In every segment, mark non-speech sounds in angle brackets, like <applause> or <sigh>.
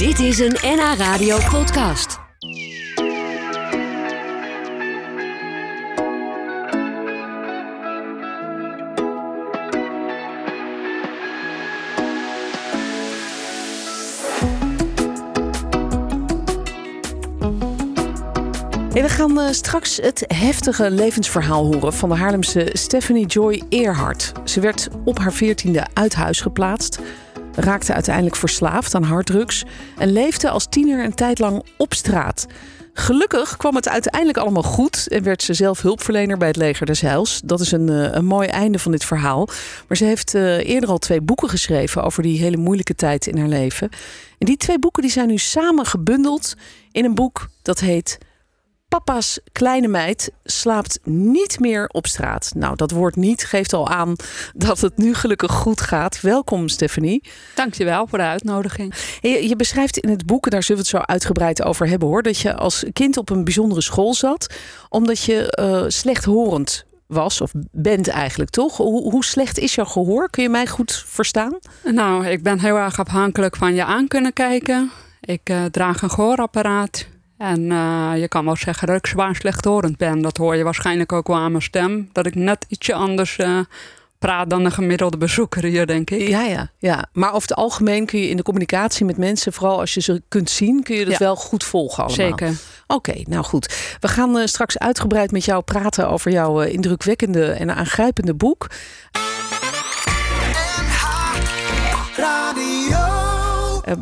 Dit is een NH Radio podcast. We gaan eh, straks het heftige levensverhaal horen van de Haarlemse Stephanie Joy Eerhart. Ze werd op haar veertiende uit huis geplaatst, raakte uiteindelijk verslaafd aan harddrugs en leefde als tiener een tijd lang op straat. Gelukkig kwam het uiteindelijk allemaal goed en werd ze zelf hulpverlener bij het leger des Heils. Dat is een, eh, een mooi einde van dit verhaal. Maar ze heeft eh, eerder al twee boeken geschreven over die hele moeilijke tijd in haar leven. En die twee boeken die zijn nu samen gebundeld in een boek dat heet Papa's kleine meid slaapt niet meer op straat. Nou, dat woord niet geeft al aan dat het nu gelukkig goed gaat. Welkom, Stephanie. Dankjewel voor de uitnodiging. Je, je beschrijft in het boek, daar zullen we het zo uitgebreid over hebben hoor, dat je als kind op een bijzondere school zat, omdat je uh, slechthorend was of bent eigenlijk toch? Hoe, hoe, slecht is jouw gehoor? Kun je mij goed verstaan? Nou, ik ben heel erg afhankelijk van je aan kunnen kijken. Ik uh, draag een gehoorapparaat. En uh, je kan wel zeggen dat ik zwaar slechthorend ben. Dat hoor je waarschijnlijk ook wel aan mijn stem. Dat ik net ietsje anders uh, praat dan een gemiddelde bezoeker hier, denk ik. Ja, ja, ja. Maar over het algemeen kun je in de communicatie met mensen, vooral als je ze kunt zien, kun je dat ja. wel goed volgen allemaal. Zeker. Oké, okay, nou goed. We gaan uh, straks uitgebreid met jou praten over jouw indrukwekkende en aangrijpende boek.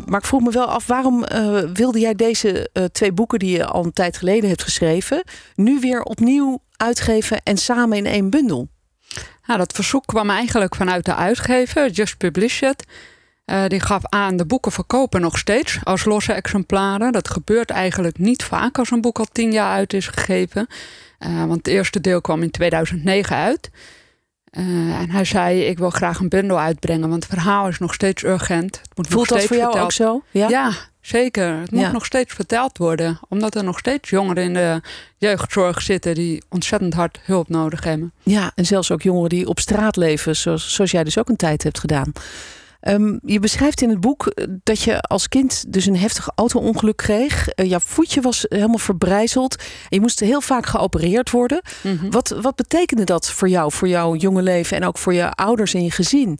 Maar ik vroeg me wel af, waarom uh, wilde jij deze uh, twee boeken die je al een tijd geleden hebt geschreven, nu weer opnieuw uitgeven en samen in één bundel? Nou, dat verzoek kwam eigenlijk vanuit de uitgever, Just Publish It. die gaf aan, de boeken verkopen nog steeds als losse exemplaren. Dat gebeurt eigenlijk niet vaak als een boek al tien jaar uit is gegeven. want het eerste deel kwam in 2009 uit. Uh, en hij zei: Ik wil graag een bundel uitbrengen, want het verhaal is nog steeds urgent. Het moet Voelt nog steeds dat voor jou ook zo? Ja, ja zeker. Het moet ja. nog steeds verteld worden, omdat er nog steeds jongeren in de jeugdzorg zitten die ontzettend hard hulp nodig hebben. Ja, en zelfs ook jongeren die op straat leven, zoals, zoals jij dus ook een tijd hebt gedaan. Um, je beschrijft in het boek dat je als kind dus een heftig auto-ongeluk kreeg. Uh, jouw voetje was helemaal verbrijzeld. En je moest heel vaak geopereerd worden. Mm -hmm. wat, wat betekende dat voor jou, voor jouw jonge leven en ook voor je ouders en je gezin?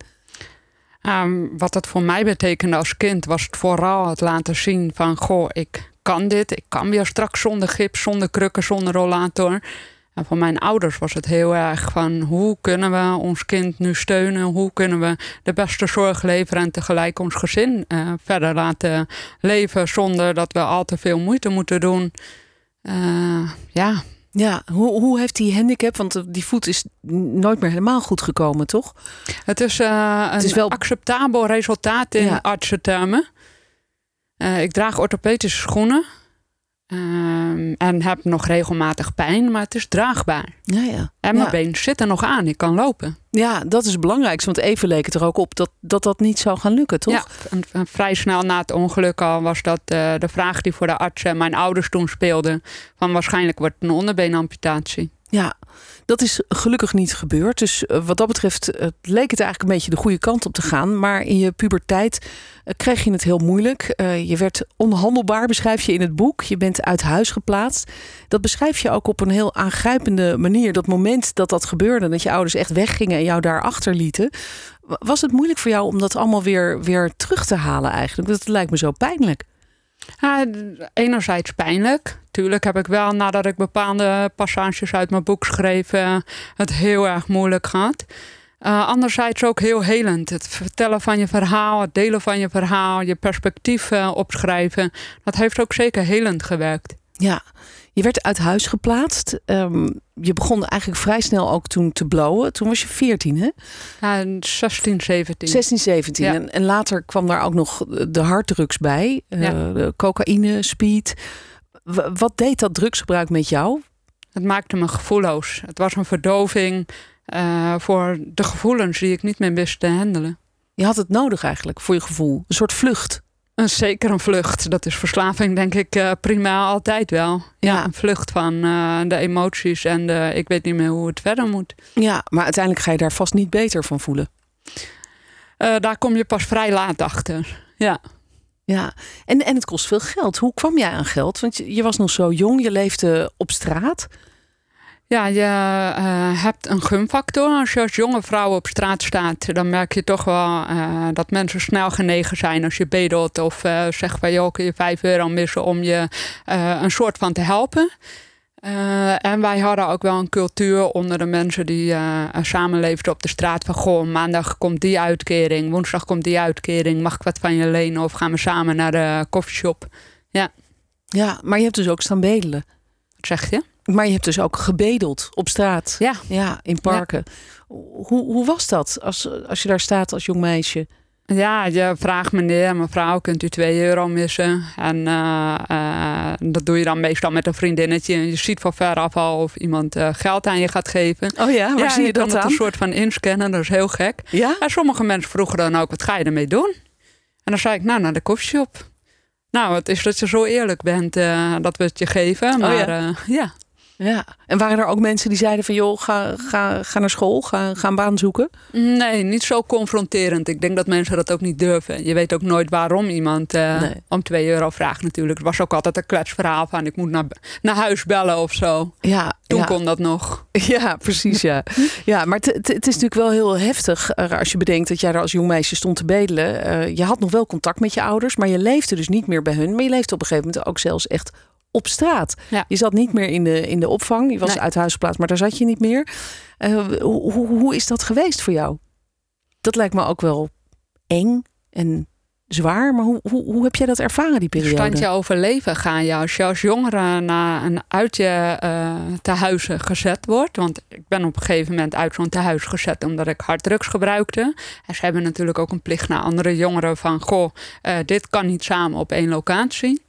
Um, wat dat voor mij betekende als kind was het vooral het laten zien van... goh, ik kan dit, ik kan weer straks zonder gips, zonder krukken, zonder rollator... En voor mijn ouders was het heel erg van hoe kunnen we ons kind nu steunen? Hoe kunnen we de beste zorg leveren en tegelijk ons gezin uh, verder laten leven zonder dat we al te veel moeite moeten doen? Uh, ja. Ja, hoe, hoe heeft die handicap, want die voet is nooit meer helemaal goed gekomen, toch? Het is, uh, een het is wel acceptabel resultaat in ja. artsentermen. ik draag orthopedische schoenen. Um, en heb nog regelmatig pijn, maar het is draagbaar. Ja, ja. En mijn ja. been zit er nog aan, ik kan lopen. Ja, dat is het belangrijkste. Want even leek het er ook op dat dat, dat niet zou gaan lukken, toch? Ja, en, en vrij snel na het ongeluk al was dat uh, de vraag die voor de arts en mijn ouders toen speelde. Van waarschijnlijk wordt het een onderbeenamputatie. Ja, dat is gelukkig niet gebeurd. Dus wat dat betreft het leek het eigenlijk een beetje de goede kant op te gaan. Maar in je puberteit kreeg je het heel moeilijk. Je werd onhandelbaar, beschrijf je in het boek. Je bent uit huis geplaatst. Dat beschrijf je ook op een heel aangrijpende manier. Dat moment dat dat gebeurde, dat je ouders echt weggingen en jou daar achter lieten. Was het moeilijk voor jou om dat allemaal weer, weer terug te halen eigenlijk? Dat lijkt me zo pijnlijk. Ja, enerzijds pijnlijk. Tuurlijk heb ik wel, nadat ik bepaalde passages uit mijn boek schreef, het heel erg moeilijk gehad. Uh, anderzijds ook heel helend. Het vertellen van je verhaal, het delen van je verhaal, je perspectief uh, opschrijven. Dat heeft ook zeker helend gewerkt. Ja, je werd uit huis geplaatst. Um, je begon eigenlijk vrij snel ook toen te blowen. Toen was je 14, hè? Ja, 16, 17. 16, 17. Ja. En, en, later kwam daar ook nog de harddrugs bij. Ja. Uh, cocaïne, speed. Wat deed dat drugsgebruik met jou? Het maakte me gevoelloos. Het was een verdoving uh, voor de gevoelens die ik niet meer wist te handelen. Je had het nodig eigenlijk voor je gevoel. Een soort vlucht. Een, zeker een vlucht. Dat is verslaving, denk ik, uh, prima altijd wel. Ja, ja een vlucht van uh, de emoties en de, ik weet niet meer hoe het verder moet. Ja, maar uiteindelijk ga je daar vast niet beter van voelen. Daar kom je pas vrij laat achter. Ja. Ja, en, en het kost veel geld. Hoe kwam jij aan geld? Want je, je was nog zo jong, je leefde op straat. Ja, je uh, hebt een gunfactor. Als je als jonge vrouw op straat staat, dan merk je toch wel uh, dat mensen snel genegen zijn als je bedelt of uh, zegt van joh, kun je vijf euro missen om je een soort van te helpen. En wij hadden ook wel een cultuur onder de mensen die samenleefden op de straat van goh, maandag komt die uitkering, woensdag komt die uitkering, mag ik wat van je lenen of gaan we samen naar de koffieshop? Ja. Ja, maar je hebt dus ook staan bedelen. Wat zeg je? Maar je hebt dus ook gebedeld op straat. Ja. Ja, in parken. Hoe, hoe was dat als, als je daar staat als jong meisje? Ja, je vraagt meneer, mevrouw, kunt u 2 euro missen? En uh, uh, dat doe je dan meestal met een vriendinnetje. En je ziet van veraf al of iemand uh, geld aan je gaat geven. Oh ja, waar ja, zie je, je dat aan? een soort van inscannen, dat is heel gek. Ja? En sommige mensen vroegen dan ook, wat ga je ermee doen? En dan zei ik, nou, naar de koffieshop. Nou, het is dat je zo eerlijk bent dat we het je geven. Maar oh ja. ja. Ja, en waren er ook mensen die zeiden van joh, ga, ga, ga naar school, ga, ga een baan zoeken? Nee, niet zo confronterend. Ik denk dat mensen dat ook niet durven. Je weet ook nooit waarom iemand uh, nee. om 2 euro vraagt natuurlijk. Het was ook altijd een kletsverhaal van ik moet naar, naar huis bellen of zo. Ja, Toen ja. kon dat nog. <laughs> Ja, precies ja. ja maar het is natuurlijk wel heel heftig als je bedenkt dat jij er als jong meisje stond te bedelen. Uh, je had nog wel contact met je ouders, maar je leefde dus niet meer bij hun. Maar je leefde op een gegeven moment ook zelfs echt op straat. Ja. Je zat niet meer in de, in de opvang. Je was Nee. uit huis geplaatst, maar daar zat je niet meer. Uh, hoe, hoe, hoe is dat geweest voor jou? Dat lijkt me ook wel eng en zwaar. Maar hoe, hoe, hoe heb jij dat ervaren, die periode? Standje overleven ga je als je als jongere naar een uitje uh, tehuizen gezet wordt. Want ik ben op een gegeven moment uit zo'n tehuis gezet omdat ik harddrugs gebruikte. En ze hebben natuurlijk ook een plicht naar andere jongeren van... goh, uh, dit kan niet samen op één locatie.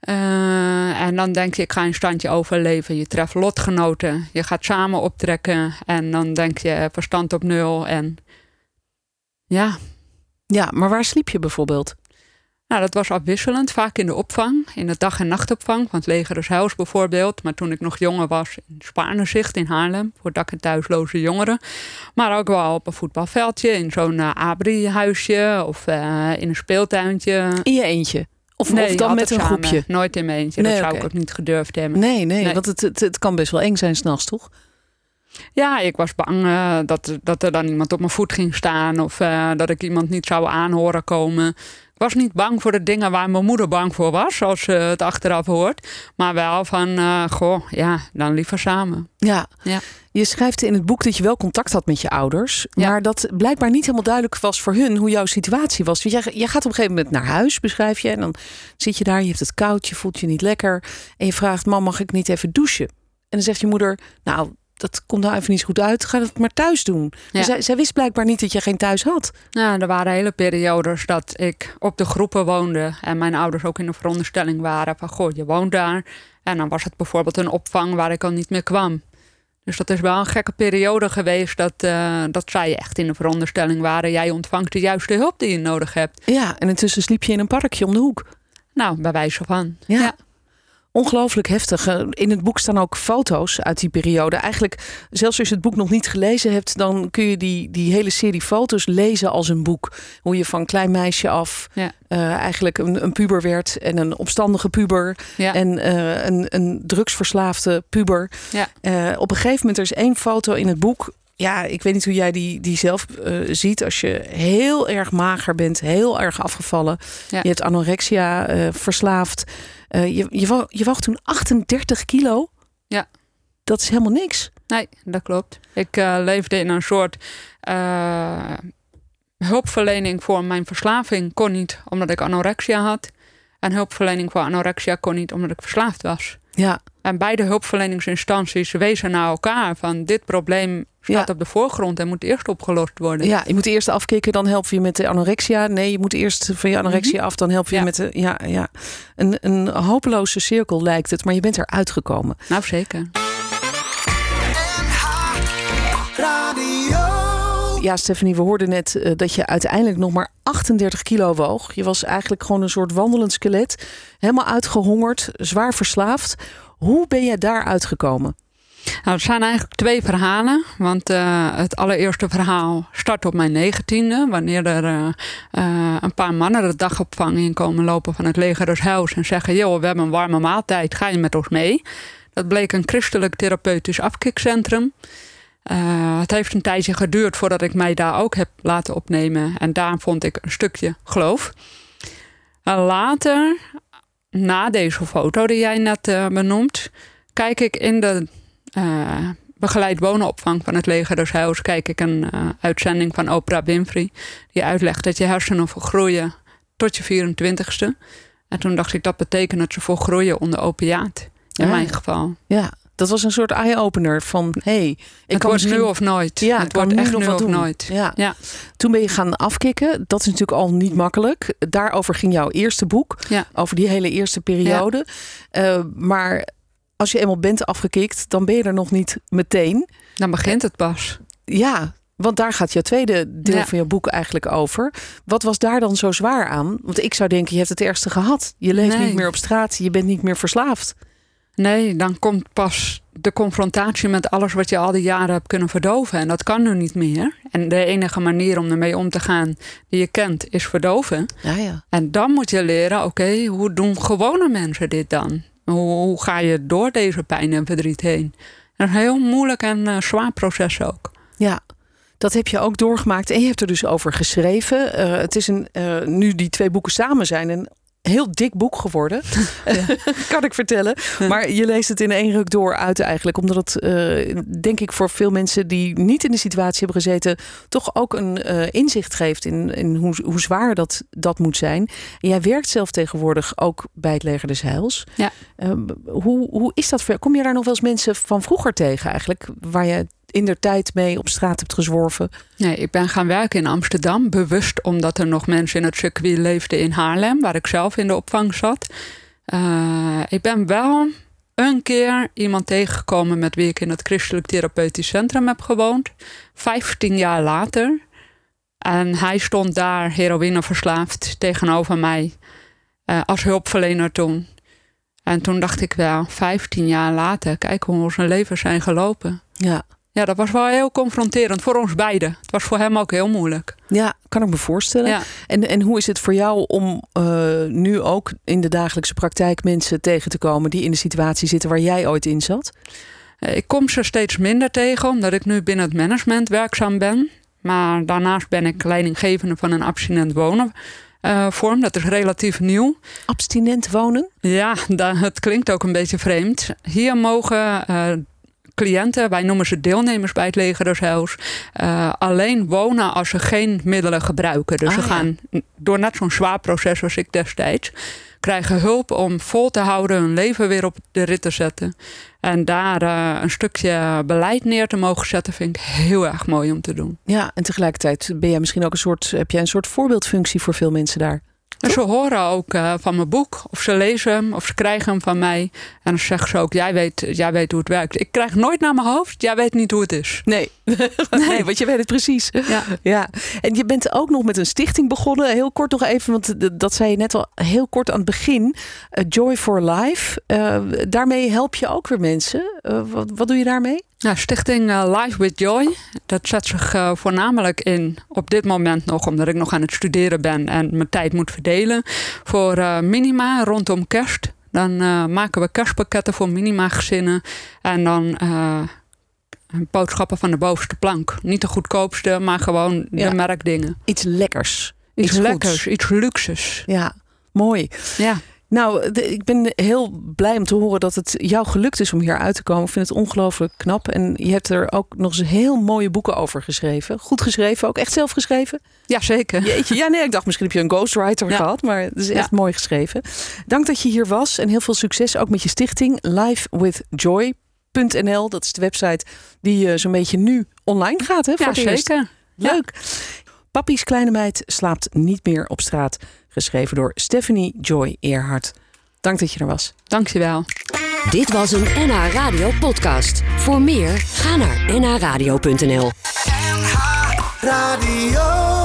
Uh, en dan denk je, ik ga een standje overleven. Je treft lotgenoten, je gaat samen optrekken. En dan denk je, verstand op nul. En ja. Ja, maar waar sliep je bijvoorbeeld? Nou, dat was afwisselend. Vaak in de opvang, in de dag- en nachtopvang. Van het leger des Huis bijvoorbeeld. Maar toen ik nog jonger was, in Spaarnezicht in Haarlem. Voor dak- en thuisloze jongeren. Maar ook wel op een voetbalveldje. In zo'n uh, abri-huisje. Of uh, in een speeltuintje. In je eentje? Of, nee, of dan met een samen. groepje? Nooit in mijn eentje. Nee, dat zou okay. ik ook niet gedurfd hebben. Nee, nee, Nee. want het, het, het kan best wel eng zijn s'nachts, toch? Ja, ik was bang uh, dat, dat er dan iemand op mijn voet ging staan. Of uh, dat ik iemand niet zou aanhoren komen. Ik was niet bang voor de dingen waar mijn moeder bang voor was. Zoals ze het achteraf hoort. Maar wel van, uh, goh, ja, dan liever samen. Ja. Ja. Je schrijft in het boek dat je wel contact had met je ouders. Ja. Maar dat blijkbaar niet helemaal duidelijk was voor hun hoe jouw situatie was. Want jij, jij gaat op een gegeven moment naar huis, beschrijf je. En dan zit je daar, je hebt het koud, je voelt je niet lekker. En je vraagt, mam, mag ik niet even douchen? En dan zegt je moeder, nou, dat komt nou even niet goed uit. Ga het maar thuis doen. Ja. Zij, zij, wist blijkbaar niet dat je geen thuis had. Ja, er waren hele periodes dat ik op de groepen woonde. En mijn ouders ook in de veronderstelling waren van... goh, je woont daar. En dan was het bijvoorbeeld een opvang waar ik al niet meer kwam. Dus dat is wel een gekke periode geweest... dat, uh, dat zij echt in de veronderstelling waren... jij ontvangt de juiste hulp die je nodig hebt. Ja, en intussen sliep je in een parkje om de hoek. Nou, bij wijze van. ja. ja ongelooflijk heftig. In het boek staan ook foto's uit die periode. Eigenlijk, zelfs als je het boek nog niet gelezen hebt, dan kun je die, die hele serie foto's lezen als een boek. Hoe je van klein meisje af ja. uh, eigenlijk een, een, puber werd en een opstandige puber ja. en uh, een, een drugsverslaafde puber. Ja. Uh, op een gegeven moment er is één foto in het boek. Ja, ik weet niet hoe jij die, die zelf ziet. Als je heel erg mager bent, heel erg afgevallen. Ja. Je hebt anorexia verslaafd. Uh, je, je, je woog toen 38 kilo. Ja. Dat is helemaal niks. Nee, dat klopt. Ik leefde in een soort hulpverlening voor mijn verslaving. Kon niet omdat ik anorexia had. En hulpverlening voor anorexia kon niet omdat ik verslaafd was. Ja. En beide hulpverleningsinstanties wezen naar elkaar van dit probleem staat ja. op de voorgrond en moet eerst opgelost worden. Ja, je moet eerst afkicken, dan help je met de anorexia. Nee, je moet eerst van je anorexia mm -hmm. af, dan help je ja. met de. Ja, ja. Een, een hopeloze cirkel lijkt het, maar je bent eruit gekomen. Nou, zeker. Ja, Stephanie, we hoorden net uh, dat je uiteindelijk nog maar 38 kilo woog. Je was eigenlijk gewoon een soort wandelend skelet. Helemaal uitgehongerd, zwaar verslaafd. Hoe ben je daar uitgekomen? Nou, het zijn eigenlijk twee verhalen. Want uh, het allereerste verhaal start op mijn negentiende. Wanneer er uh, een paar mannen de dagopvang in komen lopen van het legershuis. En zeggen, joh, we hebben een warme maaltijd, ga je met ons mee? Dat bleek een christelijk therapeutisch afkikcentrum. Het heeft een tijdje geduurd voordat ik mij daar ook heb laten opnemen. En daar vond ik een stukje geloof. En later, na deze foto die jij net benoemt, kijk ik in de uh, begeleid wonenopvang van het leger des Heils kijk ik een uitzending van Oprah Winfrey. Die uitlegt dat je hersenen volgroeien tot je 24ste. En toen dacht ik dat betekent dat ze volgroeien onder opiaat. In Ah. mijn geval. Ja, dat was een soort eye-opener van... hey, ik het kan misschien- nu of nooit. Ja, het wordt nu echt nu of doen. nooit. Ja. Ja. Toen ben je gaan afkicken. Dat is natuurlijk al niet makkelijk. Daarover ging jouw eerste boek. Ja. Over die hele eerste periode. Eh, maar als je eenmaal bent afgekikt, dan ben je er nog niet meteen. Dan begint het pas. Ja, want daar gaat je tweede deel Ja. van je boek eigenlijk over. Wat was daar dan zo zwaar aan? Want ik zou denken, je hebt het ergste gehad. Je leeft Nee. niet meer op straat. Je bent niet meer verslaafd. Nee, dan komt pas de confrontatie met alles wat je al die jaren hebt kunnen verdoven. En dat kan nu niet meer. En de enige manier om ermee om te gaan die je kent, is verdoven. Ja, ja. En dan moet je leren, oké, hoe doen gewone mensen dit dan? Hoe, hoe ga je door deze pijn en verdriet heen? Dat is een heel moeilijk en eh, zwaar proces ook. Ja, dat heb je ook doorgemaakt. En je hebt er dus over geschreven. Eh, het is een, eh, nu die twee boeken samen zijn, een heel dik boek geworden. <laughs> <laughs> kan ik vertellen. Maar je leest het in één ruk door uit eigenlijk. Omdat het, eh, denk ik, voor veel mensen die niet in de situatie hebben gezeten... toch ook een eh, inzicht geeft in, in hoe, hoe zwaar dat, dat moet zijn. En jij werkt zelf tegenwoordig ook bij het Leger des Heils. Ja. Eh, hoe, hoe is dat? Kom je daar nog wel eens mensen van vroeger tegen eigenlijk? Waar je in der tijd mee op straat hebt gezworven? Nee, ik ben gaan werken in Amsterdam, bewust omdat er nog mensen in het circuit leefden in Haarlem, waar ik zelf in de opvang zat. Eh, ik ben wel een keer iemand tegengekomen met wie ik in het Christelijk Therapeutisch Centrum heb gewoond. 15 jaar later. En hij stond daar heroïneverslaafd tegenover mij eh, als hulpverlener toen. En toen dacht ik wel, 15 jaar later, kijk hoe onze levens zijn gelopen. Ja. Ja, dat was wel heel confronterend voor ons beiden. Het was voor hem ook heel moeilijk. Ja, kan ik me voorstellen. Ja. En, en hoe is het voor jou om eh, nu ook in de dagelijkse praktijk mensen tegen te komen die in de situatie zitten waar jij ooit in zat? Eh, Ik kom ze steeds minder tegen, omdat ik nu binnen het management werkzaam ben. Maar daarnaast ben ik leidinggevende van een abstinent wonen. eh, vorm. Dat is relatief nieuw. Abstinent wonen? Ja, <laughs> da- het klinkt ook een beetje vreemd. Hier mogen cliënten, wij noemen ze deelnemers bij het leger des Heils, eh, alleen wonen als ze geen middelen gebruiken. Dus Ah, ze ja. gaan door net zo'n zwaar proces als ik destijds, krijgen hulp om vol te houden, hun leven weer op de rit te zetten. En daar eh, een stukje beleid neer te mogen zetten, vind ik heel erg mooi om te doen. Ja, en tegelijkertijd ben jij misschien ook een soort, heb jij een soort voorbeeldfunctie voor veel mensen daar? En ze horen ook eh, van mijn boek, of ze lezen hem, of ze krijgen hem van mij. En dan zeggen ze ook, jij weet, jij weet hoe het werkt. Ik krijg nooit naar mijn hoofd, jij weet niet hoe het is. Nee. <laughs> nee, want je weet het precies. Ja. Ja, en je bent ook nog met een stichting begonnen. Heel kort nog even, want dat zei je net al heel kort aan het begin. Eh, Joy for Life. Eh, daarmee help je ook weer mensen. Wat, wat doe je daarmee? Ja, stichting eh, Life with Joy, dat zet zich eh, voornamelijk in op dit moment nog, omdat ik nog aan het studeren ben en mijn tijd moet verdelen, voor eh, minima rondom kerst. Dan maken we kerstpakketten voor minima gezinnen en dan boodschappen van de bovenste plank. Niet de goedkoopste, maar gewoon Ja. de merkdingen. Iets lekkers. Iets, Iets lekkers, iets luxes. Ja, mooi. Ja. Nou, de- ik ben heel blij om te horen dat het jou gelukt is om hier uit te komen. Ik vind het ongelooflijk knap. En je hebt er ook nog eens heel mooie boeken over geschreven. Goed geschreven, ook echt zelf geschreven. ja, zeker. Jeetje, ja, nee, ik dacht misschien heb je een ghostwriter <laughs> Ja. gehad, maar het is echt Ja. mooi geschreven. Dank dat je hier was en heel veel succes ook met je stichting livewithjoy.nl. Dat is de website die eh, zo'n beetje nu online gaat, hè? Voor Ja, zeker. Leuk. Papies kleine meid slaapt niet meer op straat. Geschreven door Stephanie Joy Earhart. Dank dat je er was. Dankjewel. Dit was een NH Radio podcast. Voor meer, ga naar nhradio.nl. Radio.